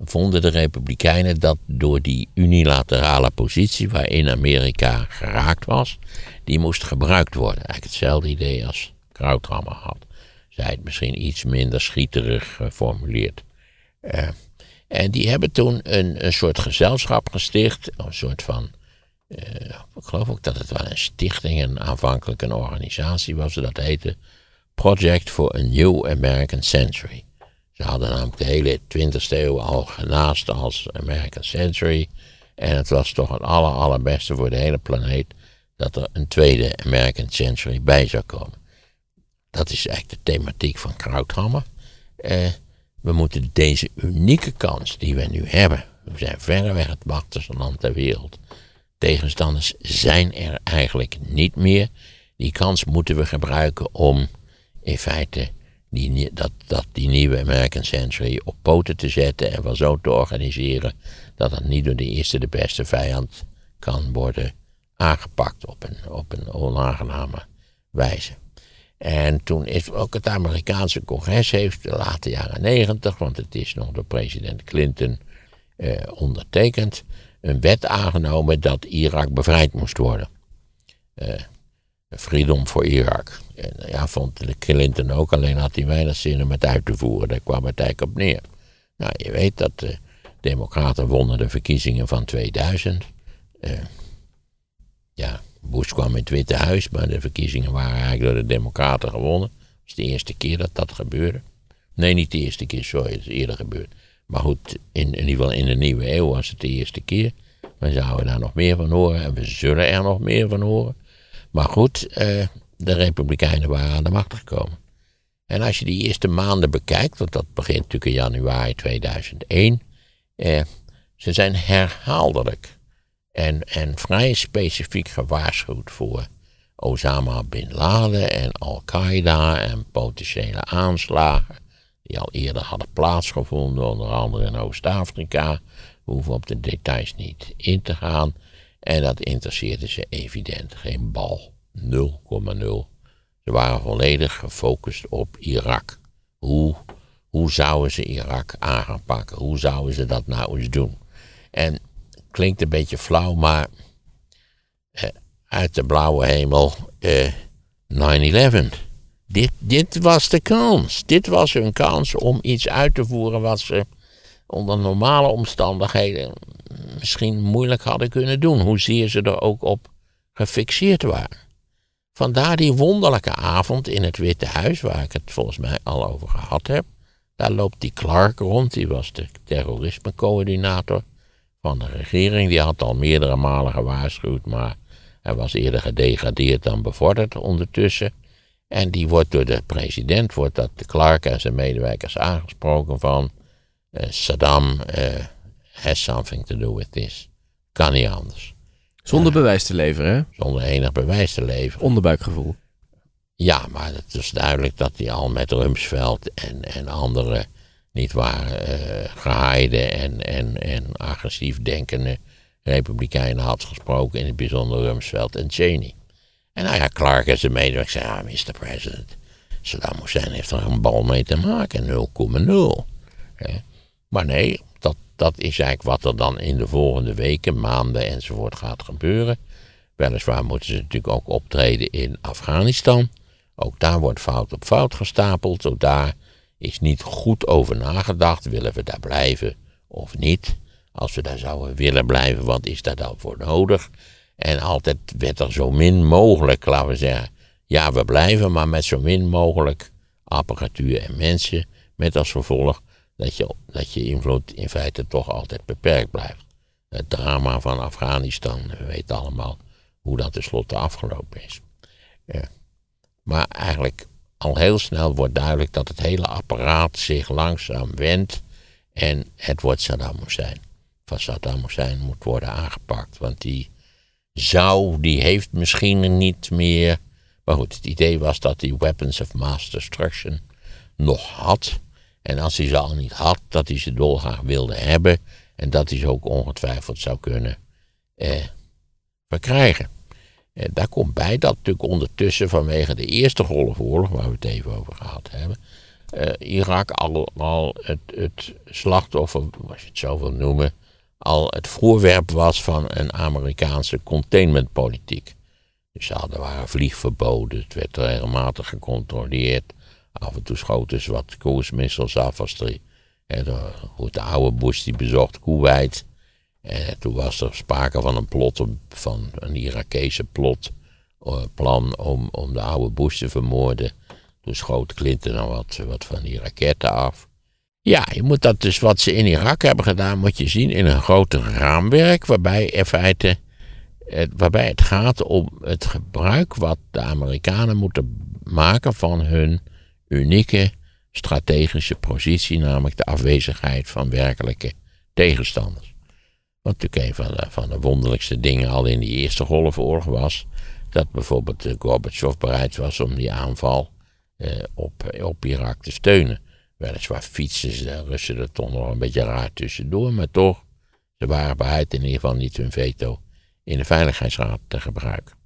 vonden de Republikeinen dat door die unilaterale positie waarin Amerika geraakt was, die moest gebruikt worden. Eigenlijk hetzelfde idee als Krauthammer had. Zij het misschien iets minder schieterig geformuleerd. Eh, en die hebben toen een, een soort gezelschap gesticht, een soort van eh, ik geloof ook dat het wel een stichting, een aanvankelijk een organisatie was, dat heette Project for a New American Century. Ze hadden namelijk de hele 20e eeuw al genaast als American Century. En het was toch het aller, allerbeste voor de hele planeet dat er een tweede American Century bij zou komen. Dat is eigenlijk de thematiek van Krauthammer. Eh, we moeten deze unieke kans die we nu hebben. We zijn verreweg het machtigste land ter wereld. Tegenstanders zijn er eigenlijk niet meer. Die kans moeten we gebruiken om in feite die, dat, dat die nieuwe American Century op poten te zetten en wel zo te organiseren dat het niet door de eerste de beste vijand kan worden aangepakt op een, op een onaangename wijze. En toen is ook het Amerikaanse congres heeft de late jaren negentig, want het is nog door president Clinton eh, ondertekend, een wet aangenomen dat Irak bevrijd moest worden. Eh, Freedom voor Irak. En ja, vond Clinton ook, alleen had hij weinig zin om het uit te voeren. Daar kwam het eigenlijk op neer. Nou, je weet dat de Democraten wonnen de verkiezingen van 2000. Uh, eh, ja, Bush kwam in het Witte Huis, maar de verkiezingen waren eigenlijk door de Democraten gewonnen. Het is de eerste keer dat dat gebeurde. Nee, niet de eerste keer, sorry, het is eerder gebeurd. Maar goed, in, in ieder geval in de nieuwe eeuw was het de eerste keer. We zouden daar nog meer van horen en we zullen er nog meer van horen. Maar goed, eh, de Republikeinen waren aan de macht gekomen. En als je die eerste maanden bekijkt, want dat begint natuurlijk in januari 2001, eh, ze zijn herhaaldelijk en, en vrij specifiek gewaarschuwd voor Osama bin Laden en Al-Qaeda en potentiële aanslagen die al eerder hadden plaatsgevonden, onder andere in Oost-Afrika. We hoeven op de details niet in te gaan. En dat interesseerde ze evident geen bal. 0,0. Ze waren volledig gefocust op Irak. Hoe, hoe zouden ze Irak aanpakken? Hoe zouden ze dat nou eens doen? En klinkt een beetje flauw, maar eh, uit de blauwe hemel eh, 9-11. Dit, dit was de kans. Dit was hun kans om iets uit te voeren wat ze onder normale omstandigheden misschien moeilijk hadden kunnen doen. Hoezeer ze er ook op gefixeerd waren. Vandaar die wonderlijke avond in het Witte Huis, waar ik het volgens mij al over gehad heb. Daar loopt die Clark rond, die was de terrorismecoördinator van de regering. Die had al meerdere malen gewaarschuwd, maar hij was eerder gedegradeerd dan bevorderd ondertussen. En die wordt door de president, wordt dat de Clark en zijn medewerkers aangesproken van uh, Saddam uh, has something to do with this. Kan niet anders. Zonder bewijs te leveren, hè? Zonder enig bewijs te leveren. Onderbuikgevoel. Ja, maar het is duidelijk dat hij al met Rumsfeld en, en andere, niet waar, uh, gehaaide en, en, en agressief denkende republikeinen had gesproken, in het bijzonder Rumsfeld en Cheney. En nou ja, Clark en zijn medewerker zei, ja, Mr. President, Saddam Hussein heeft er een bal mee te maken, 0,0. Maar nee, dat, is eigenlijk wat er dan in de volgende weken, maanden enzovoort gaat gebeuren. Weliswaar moeten ze natuurlijk ook optreden in Afghanistan. Ook daar wordt fout op fout gestapeld. Ook daar is niet goed over nagedacht. Willen we daar blijven of niet? Als we daar zouden willen blijven, wat is daar dan voor nodig? En altijd werd er zo min mogelijk, laten we zeggen, ja, we blijven, maar met zo min mogelijk apparatuur en mensen. Met als gevolg dat je, dat je invloed in feite toch altijd beperkt blijft. Het drama van Afghanistan, we weten allemaal hoe dat tenslotte afgelopen is. Maar eigenlijk al heel snel wordt duidelijk dat het hele apparaat zich langzaam wendt en het wordt Saddam Hussein. Van Saddam Hussein moet worden aangepakt, want die zou, die heeft misschien niet meer. Maar goed, het idee was dat hij weapons of mass destruction nog had. En als hij ze al niet had, dat hij ze dolgraag wilde hebben. En dat hij ze ook ongetwijfeld zou kunnen eh, verkrijgen. En daar komt bij dat natuurlijk ondertussen vanwege de Eerste Golfoorlog, waar we het even over gehad hebben, eh, Irak al, al het, het slachtoffer, als je het zo wil noemen, al het voorwerp was van een Amerikaanse containmentpolitiek. Dus ze hadden waren vliegverboden, het werd regelmatig gecontroleerd. Af en toe schoten ze wat koersmissels af de oude Bush die bezocht Kuwait. En toen was er sprake van een plot, van een Irakese plot, eh, plan om, om de oude Bush te vermoorden. Toen schoot Clinton dan wat, wat van die raketten af. Ja, je moet dat dus wat ze in Irak hebben gedaan, moet je zien in een groter raamwerk, waarbij in feite, waarbij het gaat om het gebruik wat de Amerikanen moeten maken van hun unieke strategische positie, namelijk de afwezigheid van werkelijke tegenstanders. Wat natuurlijk een van de, van de wonderlijkste dingen al in die Eerste Golfoorlog was, dat bijvoorbeeld Gorbachev bereid was om die aanval eh, op, op Irak te steunen. Weliswaar fietsen de Russen er toch nog een beetje raar tussendoor, maar toch, ze waren bereid in ieder geval niet hun veto in de Veiligheidsraad te gebruiken.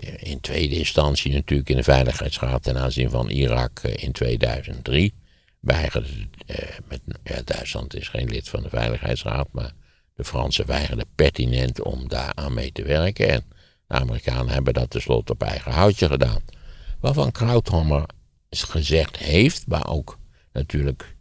Eh, in tweede instantie natuurlijk in de Veiligheidsraad ten aanzien van Irak eh, in 2003. Weigerde, eh, met, ja, Duitsland is geen lid van de Veiligheidsraad, maar de Fransen weigerden pertinent om daar aan mee te werken. En de Amerikanen hebben dat tenslotte op eigen houtje gedaan. Waarvan Krauthammer gezegd heeft, maar ook natuurlijk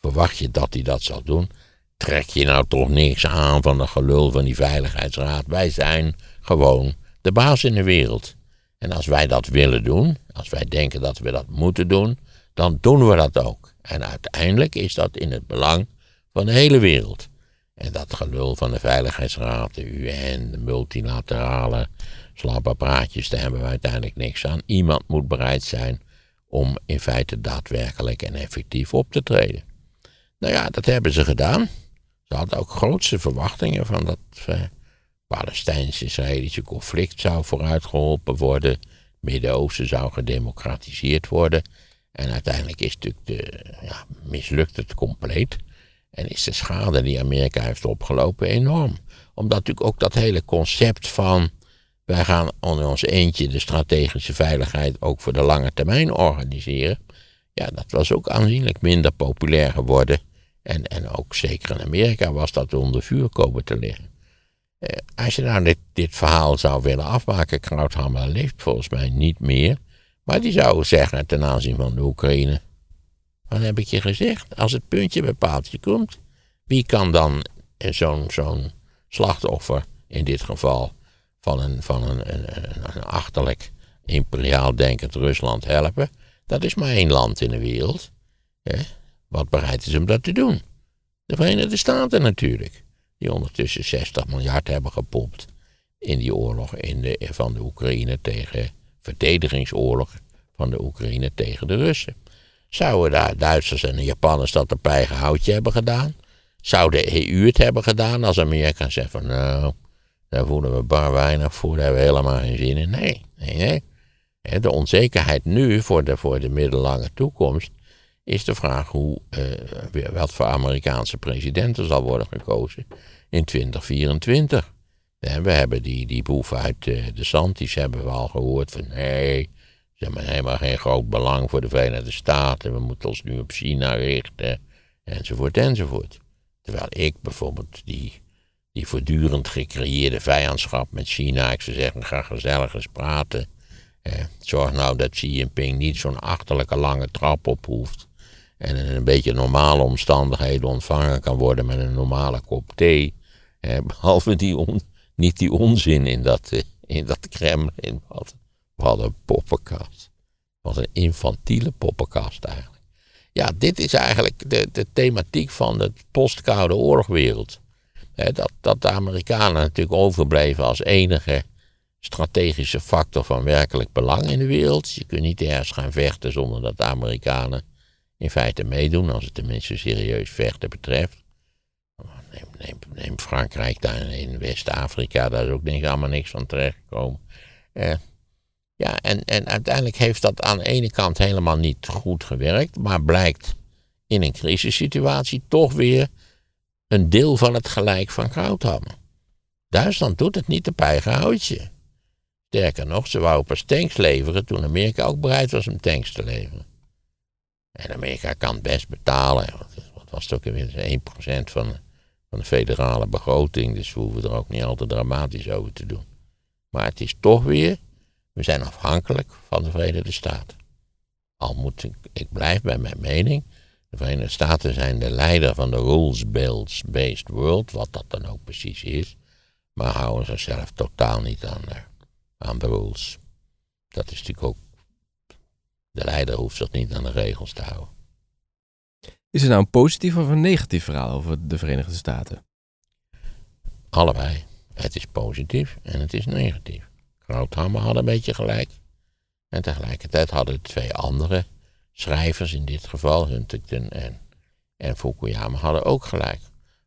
verwacht je dat hij dat zal doen. Trek je nou toch niks aan van de gelul van die Veiligheidsraad. Wij zijn gewoon de baas in de wereld. En als wij dat willen doen, als wij denken dat we dat moeten doen, dan doen we dat ook. En uiteindelijk is dat in het belang van de hele wereld. En dat gelul van de Veiligheidsraad, de UN, de multilaterale slappe praatjes, daar hebben we uiteindelijk niks aan. Iemand moet bereid zijn om in feite daadwerkelijk en effectief op te treden. Nou ja, dat hebben ze gedaan. Ze hadden ook grootste verwachtingen van dat eh, Palestijns-Israëlische conflict zou vooruitgeholpen worden. Midden-Oosten zou gedemocratiseerd worden. En uiteindelijk is natuurlijk de, ja, mislukt het compleet. En is de schade die Amerika heeft opgelopen enorm. Omdat natuurlijk ook dat hele concept van wij gaan onder ons eentje de strategische veiligheid ook voor de lange termijn organiseren. Ja, dat was ook aanzienlijk minder populair geworden. En, en ook zeker in Amerika was dat onder vuur komen te liggen. Eh, als je nou dit, verhaal zou willen afmaken, Krauthammer leeft volgens mij niet meer. Maar die zou zeggen ten aanzien van de Oekraïne. Wat heb ik je gezegd? Als het puntje bij paaltje komt, wie kan dan zo'n zo'n slachtoffer, in dit geval van een, van een, een, achterlijk imperiaal denkend Rusland helpen? Dat is maar één land in de wereld. Wat bereid is om dat te doen. De Verenigde Staten natuurlijk die ondertussen 60 miljard hebben gepompt in die oorlog in de, van de Oekraïne tegen, verdedigingsoorlog van de Oekraïne tegen de Russen. Zouden daar Duitsers en de Japanners dat op eigen hebben gedaan? Zou de EU het hebben gedaan als Amerika zegt van nou, daar voelen we bar weinig voor, daar hebben we helemaal geen zin in. Nee, nee, nee. De onzekerheid nu voor de, voor de middellange toekomst is de vraag hoe, uh, wat voor Amerikaanse president er zal worden gekozen in 2024. En we hebben die, die boef uit uh, de Santis hebben we al gehoord van nee, ze hebben helemaal geen groot belang voor de Verenigde Staten. We moeten ons nu op China richten, enzovoort, enzovoort. Terwijl ik bijvoorbeeld die, die voortdurend gecreëerde vijandschap met China, ik zou zeggen, ga gezellig eens praten. Eh, zorg nou dat Xi Jinping niet zo'n achterlijke lange trap op hoeft en in een beetje normale omstandigheden ontvangen kan worden met een normale kop thee. Eh, behalve die on, niet die onzin in dat, eh, in dat Kremlin. Wat, wat een poppenkast. Wat een infantiele poppenkast eigenlijk. Ja, dit is eigenlijk de, de thematiek van de postkoude oorlogwereld. Dat, dat de Amerikanen natuurlijk overbleven als enige strategische factor van werkelijk belang in de wereld. Je kunt niet ergens gaan vechten zonder dat de Amerikanen in feite meedoen, als het tenminste serieus vechten betreft. Neem, neem, neem Frankrijk daar in West-Afrika, daar is ook niks, allemaal niks van terechtgekomen. Eh, ja, en, en uiteindelijk heeft dat aan de ene kant helemaal niet goed gewerkt, maar blijkt in een crisissituatie toch weer een deel van het gelijk van Krauthammer. Duitsland doet het niet op eigen houtje. Sterker nog, ze wou pas tanks leveren toen Amerika ook bereid was om tanks te leveren. En Amerika kan het best betalen. Wat was ook weer? 1% van, van de federale begroting. Dus we hoeven er ook niet al te dramatisch over te doen. Maar het is toch weer, we zijn afhankelijk van de Verenigde Staten. Al moet ik, ik blijf bij mijn mening. De Verenigde Staten zijn de leider van de rules-based world, wat dat dan ook precies is. Maar houden zichzelf totaal niet aan de, aan de rules. Dat is natuurlijk ook. De leider hoeft zich niet aan de regels te houden. Is het nou een positief of een negatief verhaal over de Verenigde Staten? Allebei. Het is positief en het is negatief. Groothammer had een beetje gelijk. En tegelijkertijd hadden twee andere schrijvers, in dit geval Huntington en, en Fukuyama, hadden ook gelijk.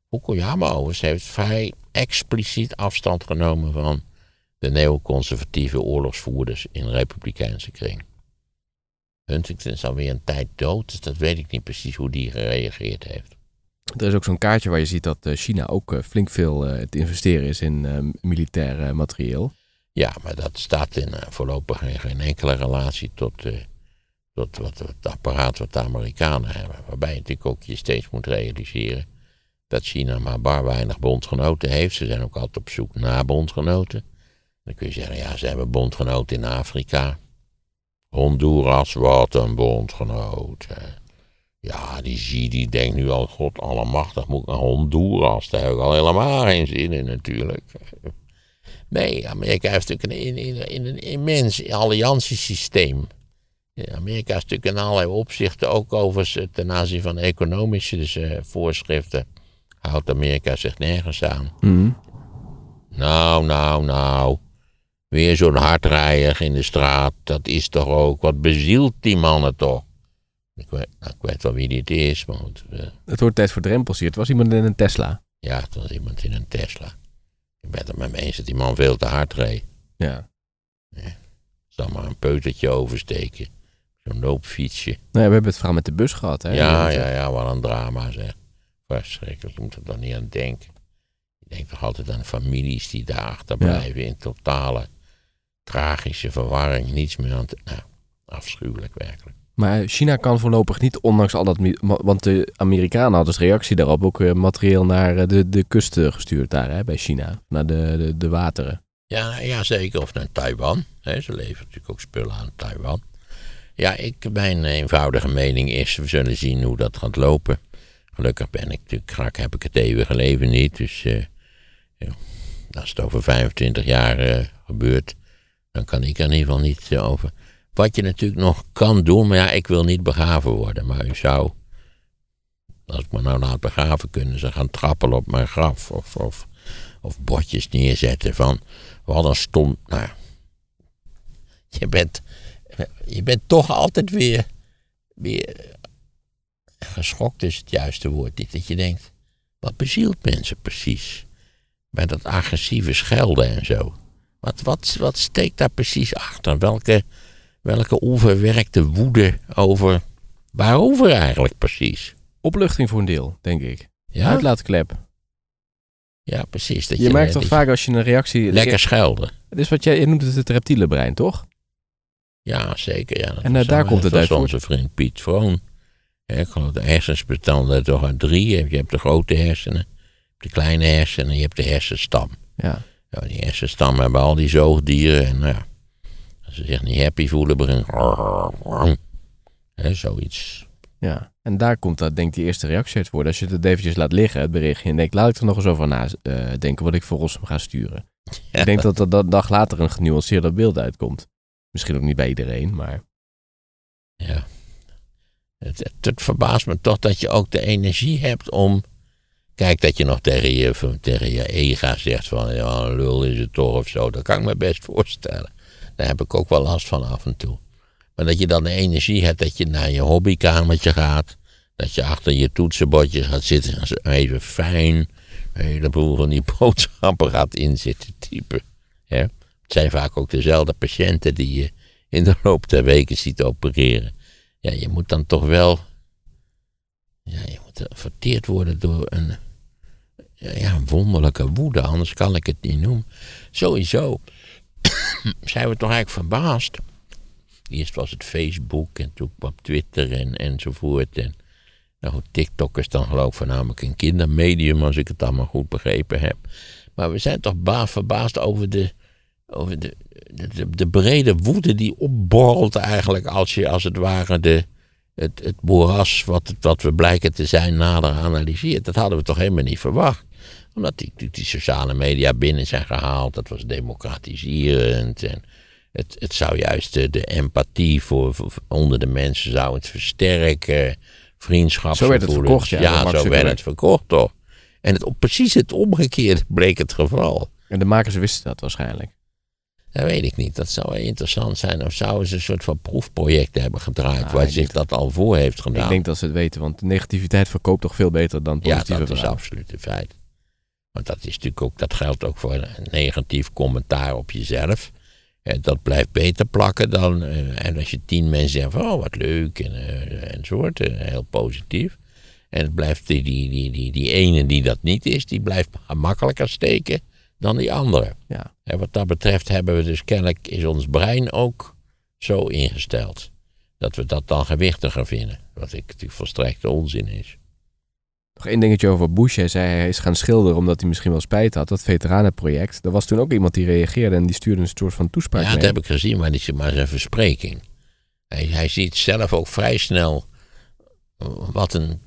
Fukuyama overigens heeft vrij expliciet afstand genomen van de neoconservatieve oorlogsvoerders in republikeinse kring. Huntington is alweer een tijd dood, dus dat weet ik niet precies hoe die gereageerd heeft. Er is ook zo'n kaartje waar je ziet dat eh, China ook eh, flink veel uh, te investeren is in militair materieel. Ja, maar dat staat in voorlopig in geen enkele relatie tot, tot wat, het apparaat wat de Amerikanen hebben. Waarbij je natuurlijk ook je steeds moet realiseren dat China maar bar weinig bondgenoten heeft. Ze zijn ook altijd op zoek naar bondgenoten. Dan kun je zeggen, ja, ze hebben bondgenoten in Afrika. Honduras, wat een bondgenoot. Ja, die zie die denkt nu al, god allemachtig, moet ik naar Honduras. Daar heb ik al helemaal geen zin in natuurlijk. Nee, Amerika heeft natuurlijk een, in, een immens alliantiesysteem. Amerika is natuurlijk in allerlei opzichten, ook over ten aanzien van economische dus, uh, voorschriften, houdt Amerika zich nergens aan. Mm. Nou, nou, nou. Weer zo'n hardrijder in de straat, dat is toch ook, wat bezielt die mannen toch? Ik weet, nou, ik weet wel wie dit is, maar... Uh, het wordt tijd voor drempels hier. Het was iemand in een Tesla. Ja, het was iemand in een Tesla. Ik ben het met me eens dat die man veel te hard reed. Ja. ja. Zal maar een peutertje oversteken. Zo'n loopfietsje. Nou ja, we hebben het verhaal met de bus gehad, hè? Ja, ja, ja, wat een drama zeg. Verschrikkelijk, je moet er dan niet aan denken. Je denkt toch altijd aan families die daar achterblijven ja. in totale tragische verwarring. Niets meer aan te... Nou, afschuwelijk werkelijk. Maar China kan voorlopig niet, ondanks al dat... Want de Amerikanen hadden als reactie daarop ook materieel naar de, de kusten gestuurd daar, hè, bij China. Naar de, de, de wateren. Ja, ja, zeker. Of naar Taiwan. Hè. Ze leveren natuurlijk ook spullen aan Taiwan. Ja, ik, mijn eenvoudige mening is, we zullen zien hoe dat gaat lopen. Gelukkig ben ik natuurlijk, graag heb ik het eeuwige leven niet. Dus uh, ja, als het over 25 jaar uh, gebeurt, dan kan ik er in ieder geval niet uh, over. Wat je natuurlijk nog kan doen, maar ja, ik wil niet begraven worden. Maar u zou, als ik me nou laat begraven, kunnen ze gaan trappelen op mijn graf. Of, of, of bordjes neerzetten van, wat een stom, nou je bent, je bent toch altijd weer, weer geschokt is het juiste woord niet. Dat je denkt, wat bezielt mensen precies? Bij dat agressieve schelden en zo. Wat, wat, wat steekt daar precies achter? Welke, welke onverwerkte woede over. Waarover eigenlijk precies? Opluchting voor een deel, denk ik. Ja? Uitlaatklep. Ja, precies. Dat Je, je, merkt dat toch vaak als je een reactie... Lekker schelden. Het is wat jij je noemt het het reptiele brein, toch? Ja, zeker. Ja, dat En, eh, daar komt het dat uit voort. onze vriend Piet Vroon. Ja, ik geloof de hersens bestaan toch uit drie. Je hebt de grote hersenen, de kleine hersenen en je hebt de hersenstam. Ja. Ja, die hersenstam hebben al die zoogdieren. En nou ja, als ze zich niet happy voelen, beginnen. Hè, zoiets. Ja, en daar komt dat, denk ik, die eerste reactie uit voor. Als je het eventjes laat liggen, het berichtje, en denkt, laat ik er nog eens over nadenken wat ik voor Rossum ga sturen. Ja. Ik denk dat er dat dag later een genuanceerder beeld uitkomt. Misschien ook niet bij iedereen, maar Ja. Het, het, het verbaast me toch dat je ook de energie hebt om. Kijk, dat je nog tegen je, tegen je ega zegt van ja, lul is het toch of zo. Dat kan ik me best voorstellen. Daar heb ik ook wel last van af en toe. Maar dat je dan de energie hebt dat je naar je hobbykamertje gaat. Dat je achter je toetsenbordje gaat zitten en even fijn een heleboel van die boodschappen gaat inzitten typen. Hè? Het zijn vaak ook dezelfde patiënten die je in de loop der weken ziet opereren. Ja, je moet dan toch wel. Ja, je moet verteerd worden door een. Ja, wonderlijke woede, anders kan ik het niet noemen. Sowieso zijn we toch eigenlijk verbaasd. Eerst was het Facebook en toen kwam Twitter en, enzovoort. En, nou, TikTok is dan geloof ik voornamelijk een kindermedium, als ik het allemaal goed begrepen heb. Maar we zijn toch ba- verbaasd over de, over de, de, de, de brede woede die opborrelt eigenlijk als je als het ware de, het, het moeras wat, wat we blijken te zijn nader analyseert. Dat hadden we toch helemaal niet verwacht. Omdat die, die, die sociale media binnen zijn gehaald. Dat was democratiserend. En het, het zou juist de, de empathie voor, voor- onder de mensen zou het versterken. Vriendschapsgevoelens. Zo werd het verkocht, ja, Ja, zo werd het verkocht toch. En het, precies het omgekeerde bleek het geval. En de makers wisten dat waarschijnlijk. Dat weet ik niet. Dat zou interessant zijn. Of zouden ze een soort van proefproject hebben gedraaid. Ah, waar zich dat al voor heeft gedaan. Ik denk dat ze het weten, want negativiteit verkoopt toch veel beter dan ja, positieve dat is absoluut een feit. Want dat, is natuurlijk ook, dat geldt ook voor een negatief commentaar op jezelf. Eh, dat blijft beter plakken dan. eh, en als je tien mensen zeggen van oh wat leuk en, eh, enzovoort. heel positief. En het blijft die, die, die, die, die ene die dat niet is, die blijft makkelijker steken dan die andere. Ja. En wat dat betreft hebben we dus kennelijk, is ons brein ook zo ingesteld. Dat we dat dan gewichtiger vinden. Wat ik natuurlijk volstrekte onzin is. Nog één dingetje over Bush. Hij zei hij is gaan schilderen omdat hij misschien wel spijt had. Dat veteranenproject. Er was toen ook iemand die reageerde en die stuurde een soort van toespraak Ja, mee. dat heb ik gezien, maar is maar zijn verspreking. Hij, hij ziet zelf ook vrij snel eh, wat een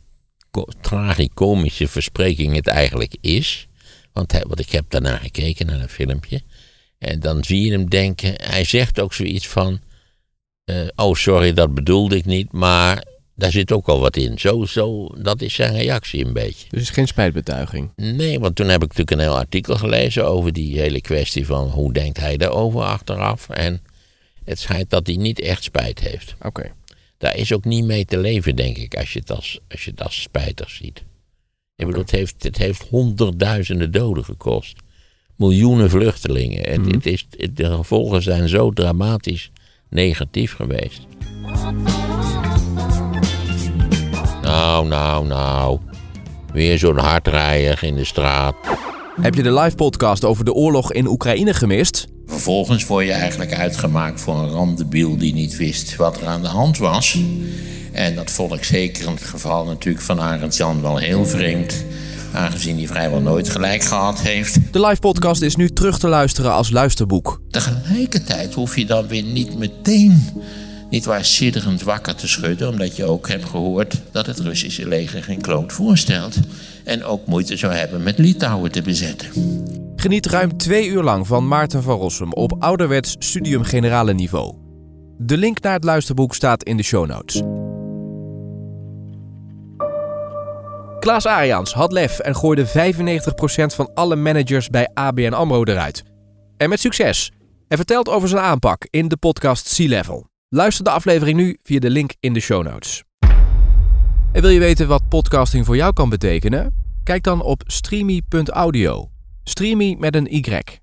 co- tragicomische verspreking het eigenlijk is. Want, hij, want ik heb daarna gekeken, naar een filmpje. En dan zie je hem denken, hij zegt ook zoiets van... eh, oh, sorry, dat bedoelde ik niet, maar daar zit ook al wat in. Zo, zo, dat is zijn reactie een beetje. Dus het is geen spijtbetuiging. Nee, want toen heb ik natuurlijk een heel artikel gelezen over die hele kwestie van hoe denkt hij daarover achteraf. En het schijnt dat hij niet echt spijt heeft. Oké. Daar is ook niet mee te leven, denk ik, als je het als, als, je het als spijtig ziet. Ik bedoel, het heeft, het heeft honderdduizenden doden gekost. Miljoenen vluchtelingen. En het is, het- de gevolgen zijn zo dramatisch negatief geweest. Nou, nou, nou. Weer zo'n hardrijder in de straat. Heb je de live podcast over de oorlog in Oekraïne gemist? Vervolgens word je eigenlijk uitgemaakt voor een randebiel die niet wist wat er aan de hand was. En dat vond ik zeker in het geval natuurlijk van Arend Jan wel heel vreemd. Aangezien hij vrijwel nooit gelijk gehad heeft. De live podcast is nu terug te luisteren als luisterboek. Tegelijkertijd hoef je dan weer niet meteen niet waar sidderend wakker te schudden, omdat je ook hebt gehoord dat het Russische leger geen kloot voorstelt. En ook moeite zou hebben met Litouwen te bezetten. Geniet ruim twee uur lang van Maarten van Rossum op ouderwets studium generale niveau. De link naar het luisterboek staat in de show notes. Klaas Arians had lef en gooide 95% van alle managers bij ABN AMRO eruit. En met succes. Hij vertelt over zijn aanpak in de podcast Sea Level. Luister de aflevering nu via de link in de show notes. En wil je weten wat podcasting voor jou kan betekenen? Kijk dan op streamy.audio. Streamy met een Y.